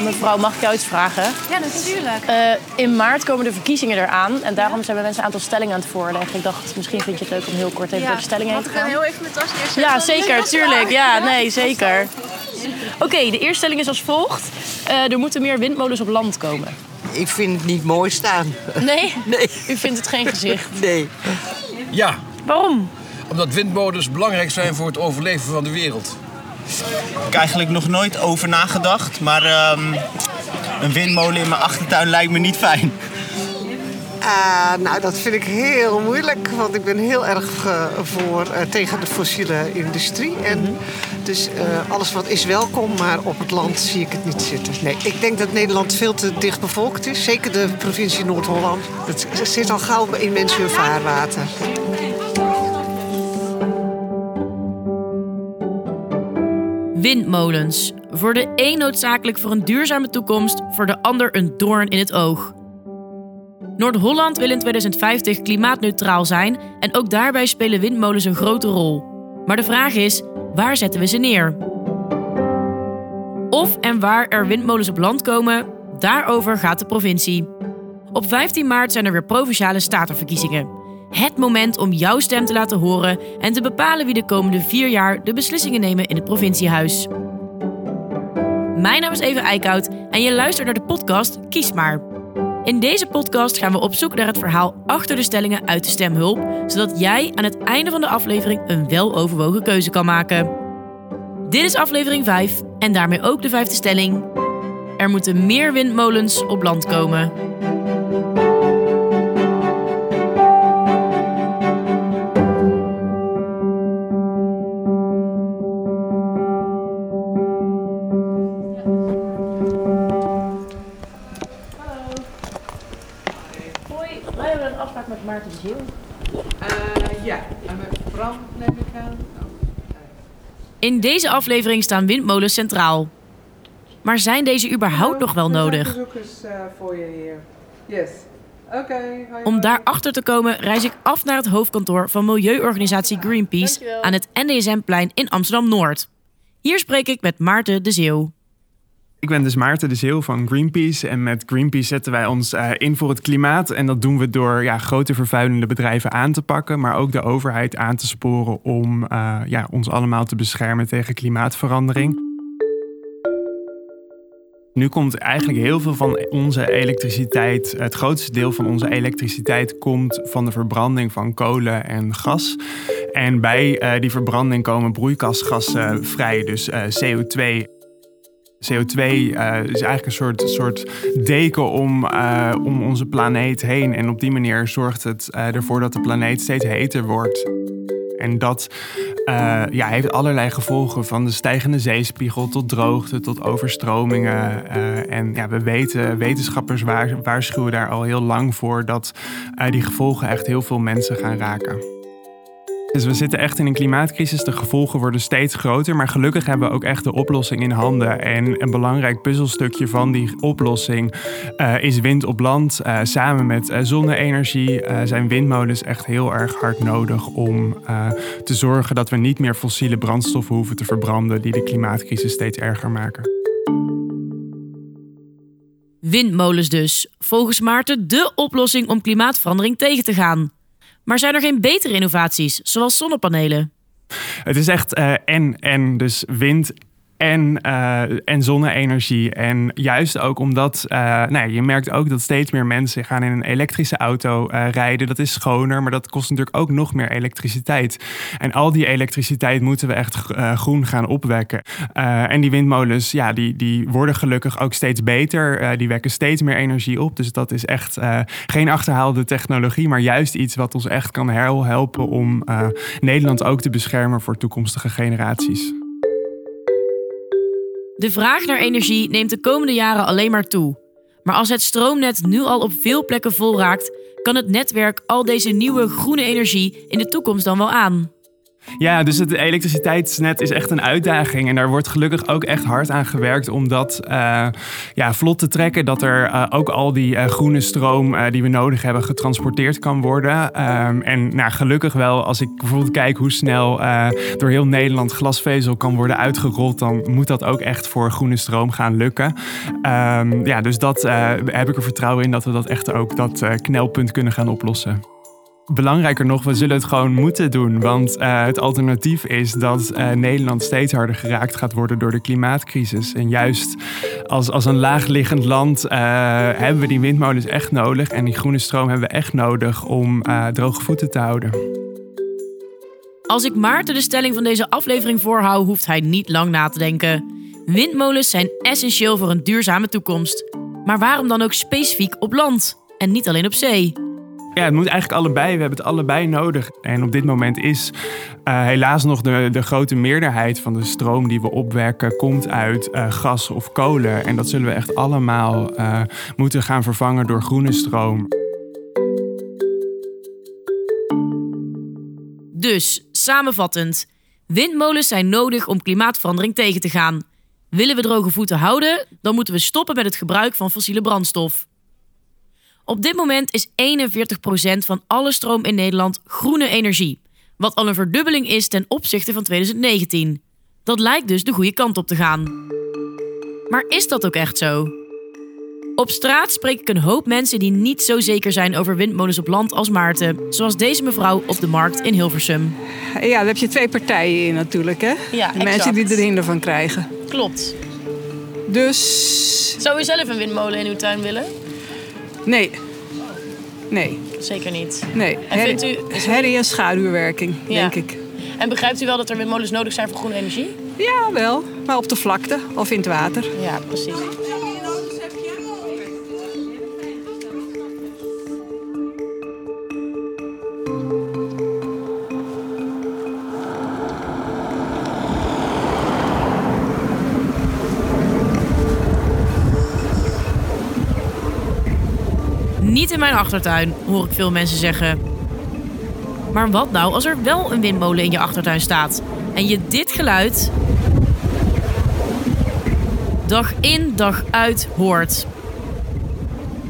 Mevrouw, mag ik jou iets vragen? Ja, natuurlijk. Uh, in maart komen de verkiezingen eraan. En daarom zijn we mensen een aantal stellingen aan het voorleggen. Ik dacht, misschien vind je het leuk om heel kort even door de stellingen heen te gaan. ik heel even met als eerste. Ja, zeker, tuurlijk. Ja, nee, zeker. Oké, de eerste stelling is als volgt. Uh, er moeten meer windmolens op land komen. Ik vind het niet mooi staan. Nee? Nee. U vindt het geen gezicht? Nee. Ja. Waarom? Omdat windmolens belangrijk zijn voor het overleven van de wereld. Ik heb eigenlijk nog nooit over nagedacht, maar um, een windmolen in mijn achtertuin lijkt me niet fijn. Uh, nou, dat vind ik heel moeilijk, want ik ben heel erg uh, voor uh, tegen de fossiele industrie. En mm -hmm. dus alles wat is welkom, maar op het land zie ik het niet zitten. Nee, ik denk dat Nederland veel te dicht bevolkt is. Zeker de provincie Noord-Holland. Het zit al gauw in mensen hun vaarwater. Windmolens. Voor de een noodzakelijk voor een duurzame toekomst, voor de ander een doorn in het oog. Noord-Holland wil in 2050 klimaatneutraal zijn en ook daarbij spelen windmolens een grote rol. Maar de vraag is, waar zetten we ze neer? Of en waar er windmolens op land komen, daarover gaat de provincie. Op 15 maart zijn er weer provinciale statenverkiezingen. Het moment om jouw stem te laten horen en te bepalen wie de komende vier jaar de beslissingen nemen in het provinciehuis. Mijn naam is Eva Eickhout en je luistert naar de podcast Kies maar. In deze podcast gaan we op zoek naar het verhaal achter de stellingen uit de stemhulp, zodat jij aan het einde van de aflevering een weloverwogen keuze kan maken. Dit is aflevering 5 en daarmee ook de vijfde stelling. Er moeten meer windmolens op land komen. Deze aflevering staan windmolens centraal. Maar zijn deze überhaupt nog wel nodig? bezoekers voor je hier. Yes. Okay, Om daarachter te komen reis ik af naar het hoofdkantoor van milieuorganisatie Greenpeace aan het NDSM-plein in Amsterdam-Noord. Hier spreek ik met Maarten de Zeeuw. Ik ben dus Maarten de Zeeuw van Greenpeace. En met Greenpeace zetten wij ons uh, in voor het klimaat. En dat doen we door ja, grote vervuilende bedrijven aan te pakken. Maar ook de overheid aan te sporen om uh, ja, ons allemaal te beschermen tegen klimaatverandering. Nu komt eigenlijk heel veel van onze elektriciteit, het grootste deel van onze elektriciteit komt van de verbranding van kolen en gas. En bij uh, die verbranding komen broeikasgassen vrij, dus CO2 CO2 uh, is eigenlijk een soort, soort deken om, uh, om onze planeet heen. En op die manier zorgt het uh, ervoor dat de planeet steeds heter wordt. En dat ja, heeft allerlei gevolgen, van de stijgende zeespiegel tot droogte, tot overstromingen. en ja, we weten, wetenschappers waarschuwen daar al heel lang voor dat die gevolgen echt heel veel mensen gaan raken. Dus we zitten echt in een klimaatcrisis. De gevolgen worden steeds groter. Maar gelukkig hebben we ook echt de oplossing in handen. En een belangrijk puzzelstukje van die oplossing uh, is wind op land. Uh, samen met uh, zonne-energie zijn windmolens echt heel erg hard nodig om te zorgen dat we niet meer fossiele brandstoffen hoeven te verbranden die de klimaatcrisis steeds erger maken. Windmolens dus. Volgens Maarten de oplossing om klimaatverandering tegen te gaan. Maar zijn er geen betere innovaties, zoals zonnepanelen? Het is echt uh, en en, dus wind en, uh, en zonne-energie. En juist ook omdat, uh, nou ja, je merkt ook dat steeds meer mensen gaan in een elektrische auto uh, rijden. Dat is schoner, maar dat kost natuurlijk ook nog meer elektriciteit. En al die elektriciteit moeten we echt groen gaan opwekken. en die windmolens, ja, die, die worden gelukkig ook steeds beter. die wekken steeds meer energie op. Dus dat is echt geen achterhaalde technologie, maar juist iets wat ons echt kan helpen om Nederland ook te beschermen voor toekomstige generaties. De vraag naar energie neemt de komende jaren alleen maar toe. Maar als het stroomnet nu al op veel plekken vol raakt, kan het netwerk al deze nieuwe groene energie in de toekomst dan wel aan. Ja, dus het elektriciteitsnet is echt een uitdaging. En daar wordt gelukkig ook echt hard aan gewerkt om dat uh, ja, vlot te trekken. Dat er uh, ook al die uh, groene stroom die we nodig hebben getransporteerd kan worden. Um, en nou, gelukkig wel, als ik bijvoorbeeld kijk hoe snel door heel Nederland glasvezel kan worden uitgerold, dan moet dat ook echt voor groene stroom gaan lukken. Um, ja, dus dat heb ik er vertrouwen in dat we dat echt ook dat knelpunt kunnen gaan oplossen. Belangrijker nog, we zullen het gewoon moeten doen. Want uh, het alternatief is dat uh, Nederland steeds harder geraakt gaat worden door de klimaatcrisis. En juist als, als een laagliggend land uh, hebben we die windmolens echt nodig. En die groene stroom hebben we echt nodig om droge voeten te houden. Als ik Maarten de stelling van deze aflevering voorhoud, hoeft hij niet lang na te denken. Windmolens zijn essentieel voor een duurzame toekomst. Maar waarom dan ook specifiek op land en niet alleen op zee? Ja, het moet eigenlijk allebei. We hebben het allebei nodig. En op dit moment is uh, helaas nog de, de grote meerderheid van de stroom die we opwekken, komt uit uh, gas of kolen. En dat zullen we echt allemaal uh, moeten gaan vervangen door groene stroom. Dus, samenvattend. Windmolens zijn nodig om klimaatverandering tegen te gaan. Willen we droge voeten houden, dan moeten we stoppen met het gebruik van fossiele brandstof. Op dit moment is 41% van alle stroom in Nederland groene energie. Wat al een verdubbeling is ten opzichte van 2019. Dat lijkt dus de goede kant op te gaan. Maar is dat ook echt zo? Op straat spreek ik een hoop mensen die niet zo zeker zijn over windmolens op land als Maarten. Zoals deze mevrouw op de markt in Hilversum. Ja, daar heb je twee partijen in natuurlijk. Hè? Ja, de mensen die er hinder van krijgen. Klopt. Dus... Zou u zelf een windmolen in uw tuin willen? Nee. Nee. Zeker niet. Nee. En Herrie, vindt u... Is herrie en schaduwwerking, Ja. denk ik. En begrijpt u wel dat er windmolens nodig zijn voor groene energie? Ja, wel. Maar op de vlakte of in het water. Ja, precies. Achtertuin, hoor ik veel mensen zeggen. Maar wat nou als er wel een windmolen in je achtertuin staat en je dit geluid dag in dag uit hoort?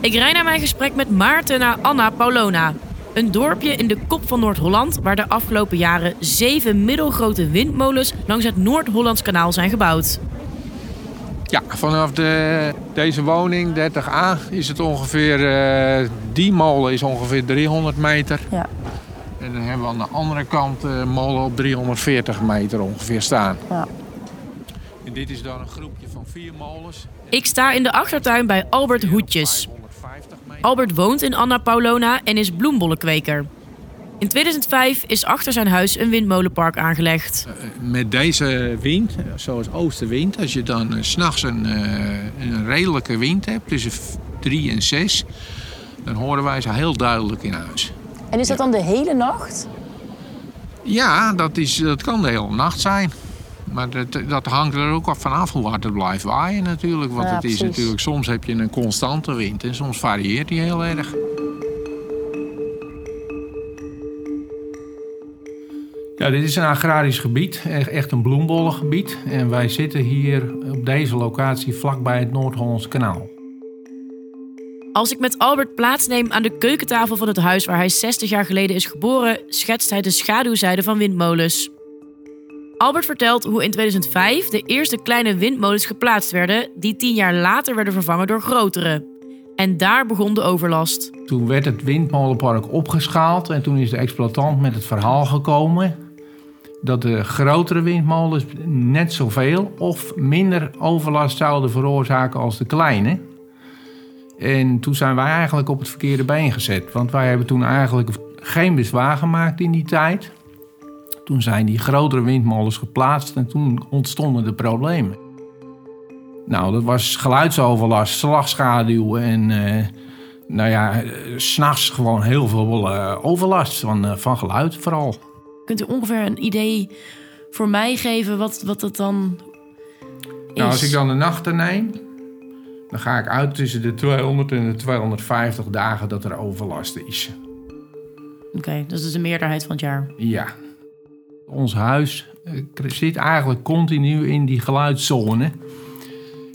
Ik rij naar mijn gesprek met Maarten naar Anna Paulona. Een dorpje in de kop van Noord-Holland waar de afgelopen jaren zeven middelgrote windmolens langs het Noord-Hollands kanaal zijn gebouwd. Ja, vanaf de, deze woning, 30A, is het ongeveer... eh, die molen is ongeveer 300 meter. Ja. En dan hebben we aan de andere kant een molen op 340 meter ongeveer staan. Ja. En dit is dan een groepje van vier molens. Ik sta in de achtertuin bij Albert Hoetjes. 150 meter. Albert woont in Anna Paulona en is bloembollenkweker. In 2005 is achter zijn huis een windmolenpark aangelegd. Met deze wind, zoals oostenwind, als je dan s s'nachts een, eh, een redelijke wind hebt, tussen 3 en 6, dan horen wij ze heel duidelijk in huis. En is dat dan de hele nacht? Ja, dat, is, dat kan de hele nacht zijn. Maar dat, dat hangt er ook vanaf hoe hard het blijft waaien natuurlijk. Want Ja, het is precies. natuurlijk, soms heb je een constante wind en soms varieert die heel erg. Dit is een agrarisch gebied, echt een bloembollengebied. En wij zitten hier op deze locatie vlakbij het Noord-Hollands kanaal. Als ik met Albert plaatsneem aan de keukentafel van het huis waar hij 60 jaar geleden is geboren, schetst hij de schaduwzijde van windmolens. Albert vertelt hoe in 2005 de eerste kleine windmolens geplaatst werden, die tien jaar later werden vervangen door grotere. En daar begon de overlast. Toen werd het windmolenpark opgeschaald en toen is de exploitant met het verhaal gekomen dat de grotere windmolens net zoveel of minder overlast zouden veroorzaken als de kleine. En toen zijn wij eigenlijk op het verkeerde been gezet, want wij hebben toen eigenlijk geen bezwaar gemaakt in die tijd. Toen zijn die grotere windmolens geplaatst en toen ontstonden de problemen. Nou, dat was geluidsoverlast, slagschaduw en eh, nou ja, eh, s'nachts gewoon heel veel eh, overlast van, van geluid vooral. Kunt u ongeveer een idee voor mij geven wat, wat het dan is? Nou, als ik dan de nachten neem, dan ga ik uit tussen de 200 en de 250 dagen dat er overlast is. Oké, dat is dus de meerderheid van het jaar. Ja. Ons huis eh, zit eigenlijk continu in die geluidszone.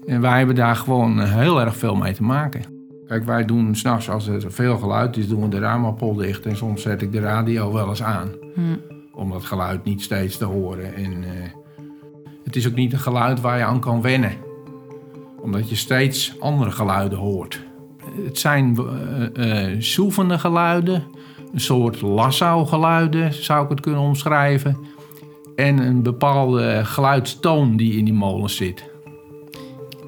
En wij hebben daar gewoon eh, heel erg veel mee te maken. Kijk, wij doen s'nachts als er veel geluid is, doen we de raam dicht. En soms zet ik de radio wel eens aan. Om dat geluid niet steeds te horen. En eh, het is ook niet een geluid waar je aan kan wennen. Omdat je steeds andere geluiden hoort. Het zijn eh eh soevende geluiden. Een soort Lassau-geluiden zou ik het kunnen omschrijven. En een bepaalde geluidstoon die in die molen zit.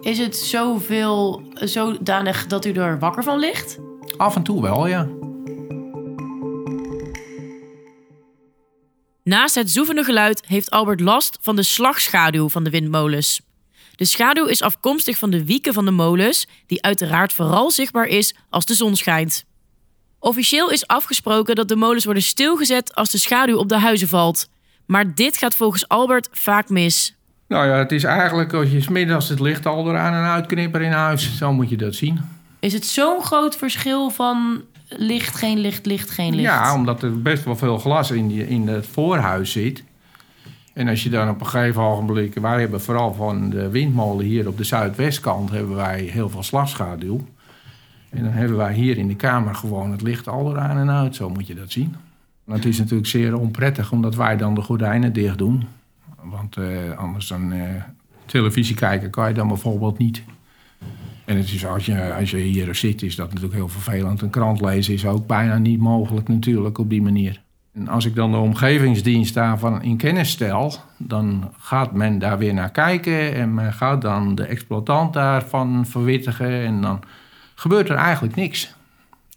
Is het zoveel, zodanig dat u er wakker van ligt? Af en toe wel, ja. Naast het zoevende geluid heeft Albert last van de slagschaduw van de windmolens. De schaduw is afkomstig van de wieken van de molens, die uiteraard vooral zichtbaar is als de zon schijnt. Officieel is afgesproken dat de molens worden stilgezet als de schaduw op de huizen valt. Maar dit gaat volgens Albert vaak mis. Nou ja, het is eigenlijk als je 's middags het licht al eraan en uitknipper in huis. Zo moet je dat zien. Is het zo'n groot verschil van licht, geen licht, licht, geen licht? Ja, omdat er best wel veel glas in, die, in het voorhuis zit. En als je dan op een gegeven ogenblik... Wij hebben vooral van de windmolen hier op de zuidwestkant... hebben wij heel veel slagschaduw. En dan hebben wij hier in de kamer gewoon het licht al eraan en uit. Zo moet je dat zien. Het is natuurlijk zeer onprettig... omdat wij dan de gordijnen dicht doen. Want eh, anders dan eh, televisie kijken kan je dan bijvoorbeeld niet. En het is als, je, als je hier zit, is dat natuurlijk heel vervelend. Een krant lezen is ook bijna niet mogelijk natuurlijk op die manier. En als ik dan de omgevingsdienst daarvan in kennis stel... dan gaat men daar weer naar kijken... en men gaat dan de exploitant daarvan verwittigen... en dan gebeurt er eigenlijk niks.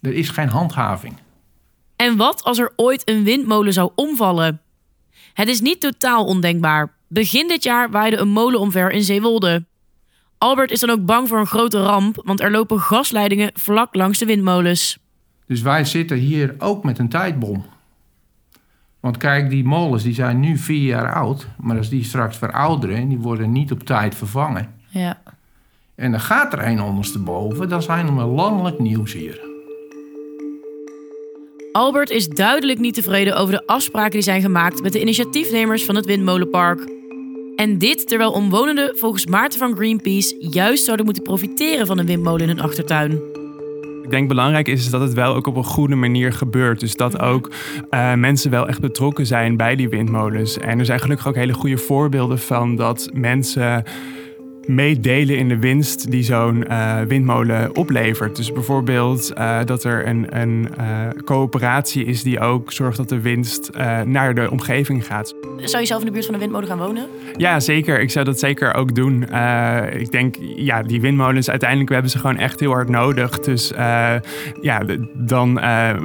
Er is geen handhaving. En wat als er ooit een windmolen zou omvallen? Het is niet totaal ondenkbaar. Begin dit jaar waaide een molen omver in Zeewolde. Albert is dan ook bang voor een grote ramp, want er lopen gasleidingen vlak langs de windmolens. Dus wij zitten hier ook met een tijdbom. Want kijk, die molens die zijn nu vier jaar oud. Maar als die straks verouderen en die worden niet op tijd vervangen. Ja. En dan gaat er een ondersteboven, dan zijn we landelijk nieuws hier. Albert is duidelijk niet tevreden over de afspraken die zijn gemaakt met de initiatiefnemers van het windmolenpark. En dit terwijl omwonenden volgens Maarten van Greenpeace juist zouden moeten profiteren van een windmolen in hun achtertuin. Ik denk belangrijk is dat het wel ook op een goede manier gebeurt. Dus dat ook eh, mensen wel echt betrokken zijn bij die windmolens. En er zijn gelukkig ook hele goede voorbeelden van dat mensen meedelen in de winst die zo'n eh, windmolen oplevert. Dus bijvoorbeeld eh, dat er een, een eh, coöperatie is die ook zorgt dat de winst naar de omgeving gaat. Zou je zelf in de buurt van een windmolen gaan wonen? Ja, zeker. Ik zou dat zeker ook doen. Ik denk, ja, die windmolens, uiteindelijk we hebben ze gewoon echt heel hard nodig. Dus ja, dan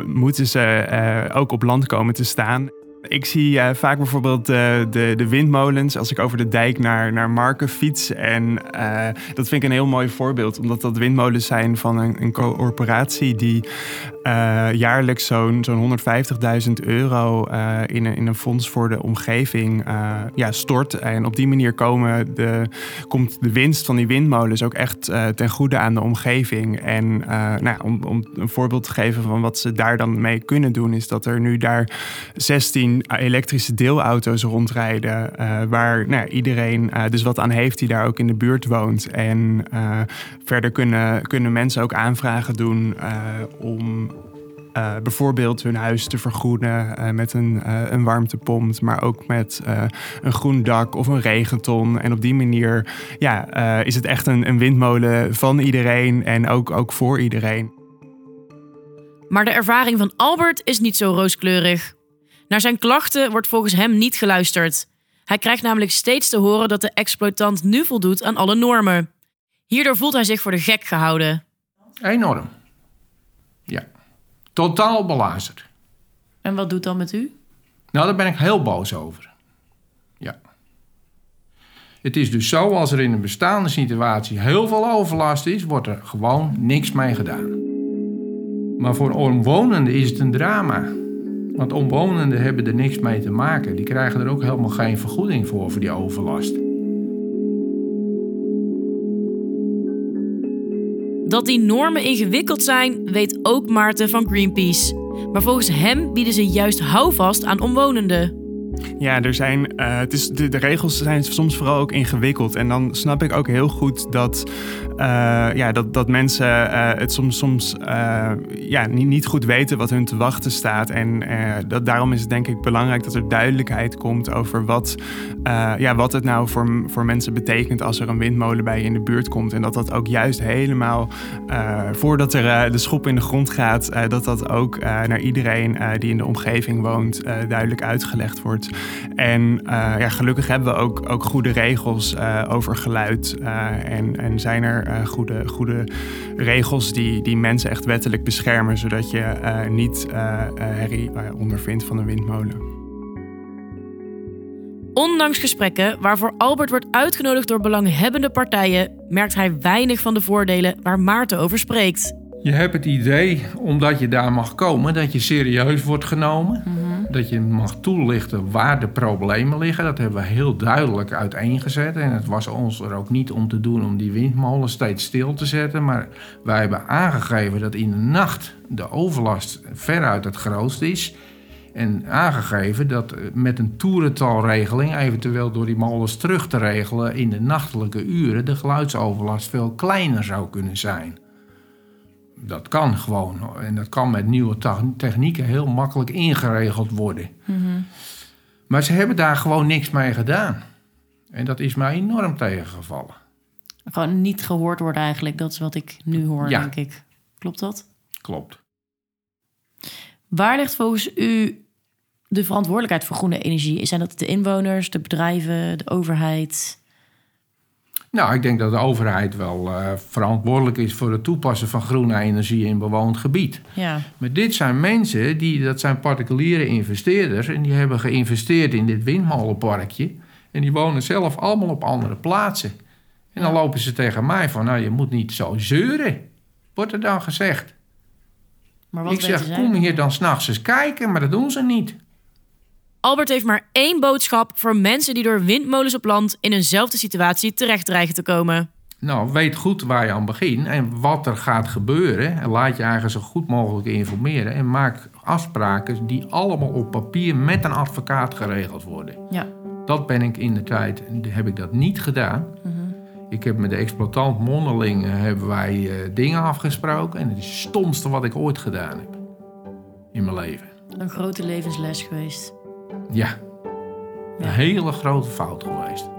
moeten ze ook op land komen te staan. Ik zie eh, vaak bijvoorbeeld de, de, de windmolens als ik over de dijk naar, naar Marken fiets. En eh, dat vind ik een heel mooi voorbeeld, omdat dat windmolens zijn van een, een corporatie die eh, jaarlijks zo'n zo'n 150.000 euro eh, in, een, in een fonds voor de omgeving eh, ja, stort. En op die manier komen de, komt de winst van die windmolens ook echt eh, ten goede aan de omgeving. En eh, nou, om, om een voorbeeld te geven van wat ze daar dan mee kunnen doen, is dat er nu daar 16 elektrische deelauto's rondrijden. eh, waar nou, iedereen eh, dus wat aan heeft die daar ook in de buurt woont. En eh, verder kunnen, kunnen mensen ook aanvragen doen om bijvoorbeeld hun huis te vergroenen met een, eh, een warmtepomp, maar ook met een groen dak of een regenton. En op die manier ja, is het echt een, een windmolen van iedereen en ook, ook voor iedereen. Maar de ervaring van Albert is niet zo rooskleurig. Naar zijn klachten wordt volgens hem niet geluisterd. Hij krijgt namelijk steeds te horen dat de exploitant nu voldoet aan alle normen. Hierdoor voelt hij zich voor de gek gehouden. Enorm. Ja. Totaal belazerd. En wat doet dat met u? Nou, daar ben ik heel boos over. Ja. Het is dus zo, als er in een bestaande situatie heel veel overlast is, wordt er gewoon niks mee gedaan. Maar voor omwonenden is het een drama. Want omwonenden hebben er niks mee te maken. Die krijgen er ook helemaal geen vergoeding voor, voor die overlast. Dat die normen ingewikkeld zijn, weet ook Maarten van Greenpeace. Maar volgens hem bieden ze juist houvast aan omwonenden. Ja, er zijn, eh, het is, de, de regels zijn soms vooral ook ingewikkeld. En dan snap ik ook heel goed dat, eh, ja, dat, dat mensen eh, het soms, soms ja, niet, niet goed weten wat hun te wachten staat. En dat, daarom is het denk ik belangrijk dat er duidelijkheid komt over wat, ja, wat het nou voor, voor mensen betekent als er een windmolen bij je in de buurt komt. En dat dat ook juist helemaal voordat er de schop in de grond gaat, dat dat ook naar iedereen die in de omgeving woont duidelijk uitgelegd wordt. En eh, ja, gelukkig hebben we ook, ook goede regels uh, over geluid. Uh, en, en zijn er goede, goede regels die, die mensen echt wettelijk beschermen, zodat je niet herrie ondervindt van een windmolen. Ondanks gesprekken waarvoor Albert wordt uitgenodigd door belanghebbende partijen, merkt hij weinig van de voordelen waar Maarten over spreekt. Je hebt het idee, omdat je daar mag komen, dat je serieus wordt genomen. Mhm. Dat je mag toelichten waar de problemen liggen. Dat hebben we heel duidelijk uiteengezet. En het was ons er ook niet om te doen om die windmolen steeds stil te zetten. Maar wij hebben aangegeven dat in de nacht de overlast veruit het grootst is. En aangegeven dat met een toerentalregeling, eventueel door die molens terug te regelen in de nachtelijke uren, de geluidsoverlast veel kleiner zou kunnen zijn dat kan gewoon. En dat kan met nieuwe technieken heel makkelijk ingeregeld worden. Mhm. Maar ze hebben daar gewoon niks mee gedaan. En dat is mij enorm tegengevallen. Gewoon niet gehoord worden eigenlijk. Dat is wat ik nu hoor, Ja. denk ik. Klopt dat? Klopt. Waar ligt volgens u de verantwoordelijkheid voor groene energie? Zijn dat de inwoners, de bedrijven, de overheid? Nou, ik denk dat de overheid wel eh, verantwoordelijk is voor het toepassen van groene energie in bewoond gebied. Ja. Maar dit zijn mensen, die, dat zijn particuliere investeerders... en die hebben geïnvesteerd in dit windmolenparkje... en die wonen zelf allemaal op andere plaatsen. En dan lopen ze tegen mij van, nou, je moet niet zo zeuren. Wordt er dan gezegd. Maar wat ik zeg, kom hier dan s'nachts eens kijken, maar dat doen ze niet. Albert heeft maar één boodschap voor mensen die door windmolens op land in eenzelfde situatie terecht dreigen te komen. Nou, weet goed waar je aan begint en wat er gaat gebeuren. En laat je eigenlijk zo goed mogelijk informeren. En maak afspraken die allemaal op papier met een advocaat geregeld worden. Ja. Dat ben ik in de tijd, heb ik dat niet gedaan. Ik heb met de exploitant mondeling eh, hebben wij eh, dingen afgesproken. En het is het stomste wat ik ooit gedaan heb. In mijn leven. Een grote levensles geweest. Ja. Een hele grote fout geweest.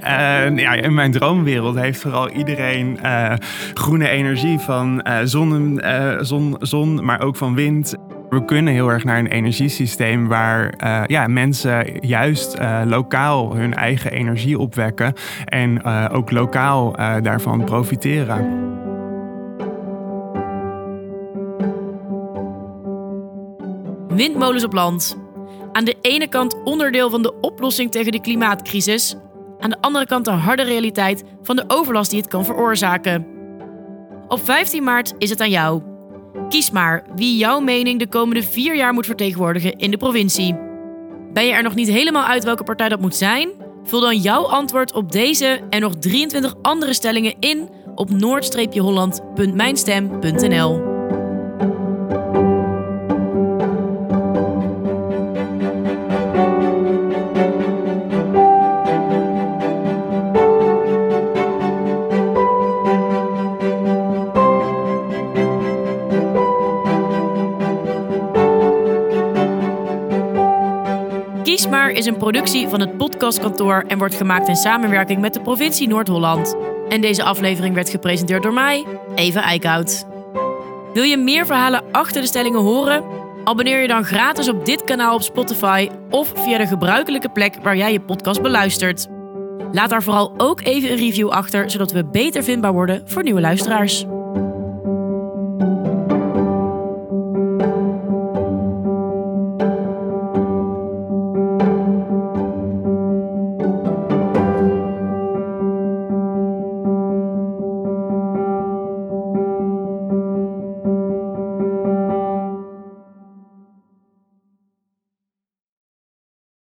Eh, ja, in mijn droomwereld heeft vooral iedereen eh, groene energie van eh, zon, eh, zon, zon, maar ook van wind. We kunnen heel erg naar een energiesysteem waar eh, ja, mensen juist eh, lokaal hun eigen energie opwekken en eh, ook lokaal eh, daarvan profiteren. Windmolens op land. Aan de ene kant onderdeel van de oplossing tegen de klimaatcrisis. Aan de andere kant de harde realiteit van de overlast die het kan veroorzaken. Op 15 maart is het aan jou. Kies maar wie jouw mening de komende vier jaar moet vertegenwoordigen in de provincie. Ben je er nog niet helemaal uit welke partij dat moet zijn? Vul dan jouw antwoord op deze en nog 23 andere stellingen in op noord-holland.mijnstem.nl. een productie van het podcastkantoor en wordt gemaakt in samenwerking met de provincie Noord-Holland. En deze aflevering werd gepresenteerd door mij, Eva Eickhout. Wil je meer verhalen achter de stellingen horen? Abonneer je dan gratis op dit kanaal op Spotify of via de gebruikelijke plek waar jij je podcast beluistert. Laat daar vooral ook even een review achter, zodat we beter vindbaar worden voor nieuwe luisteraars.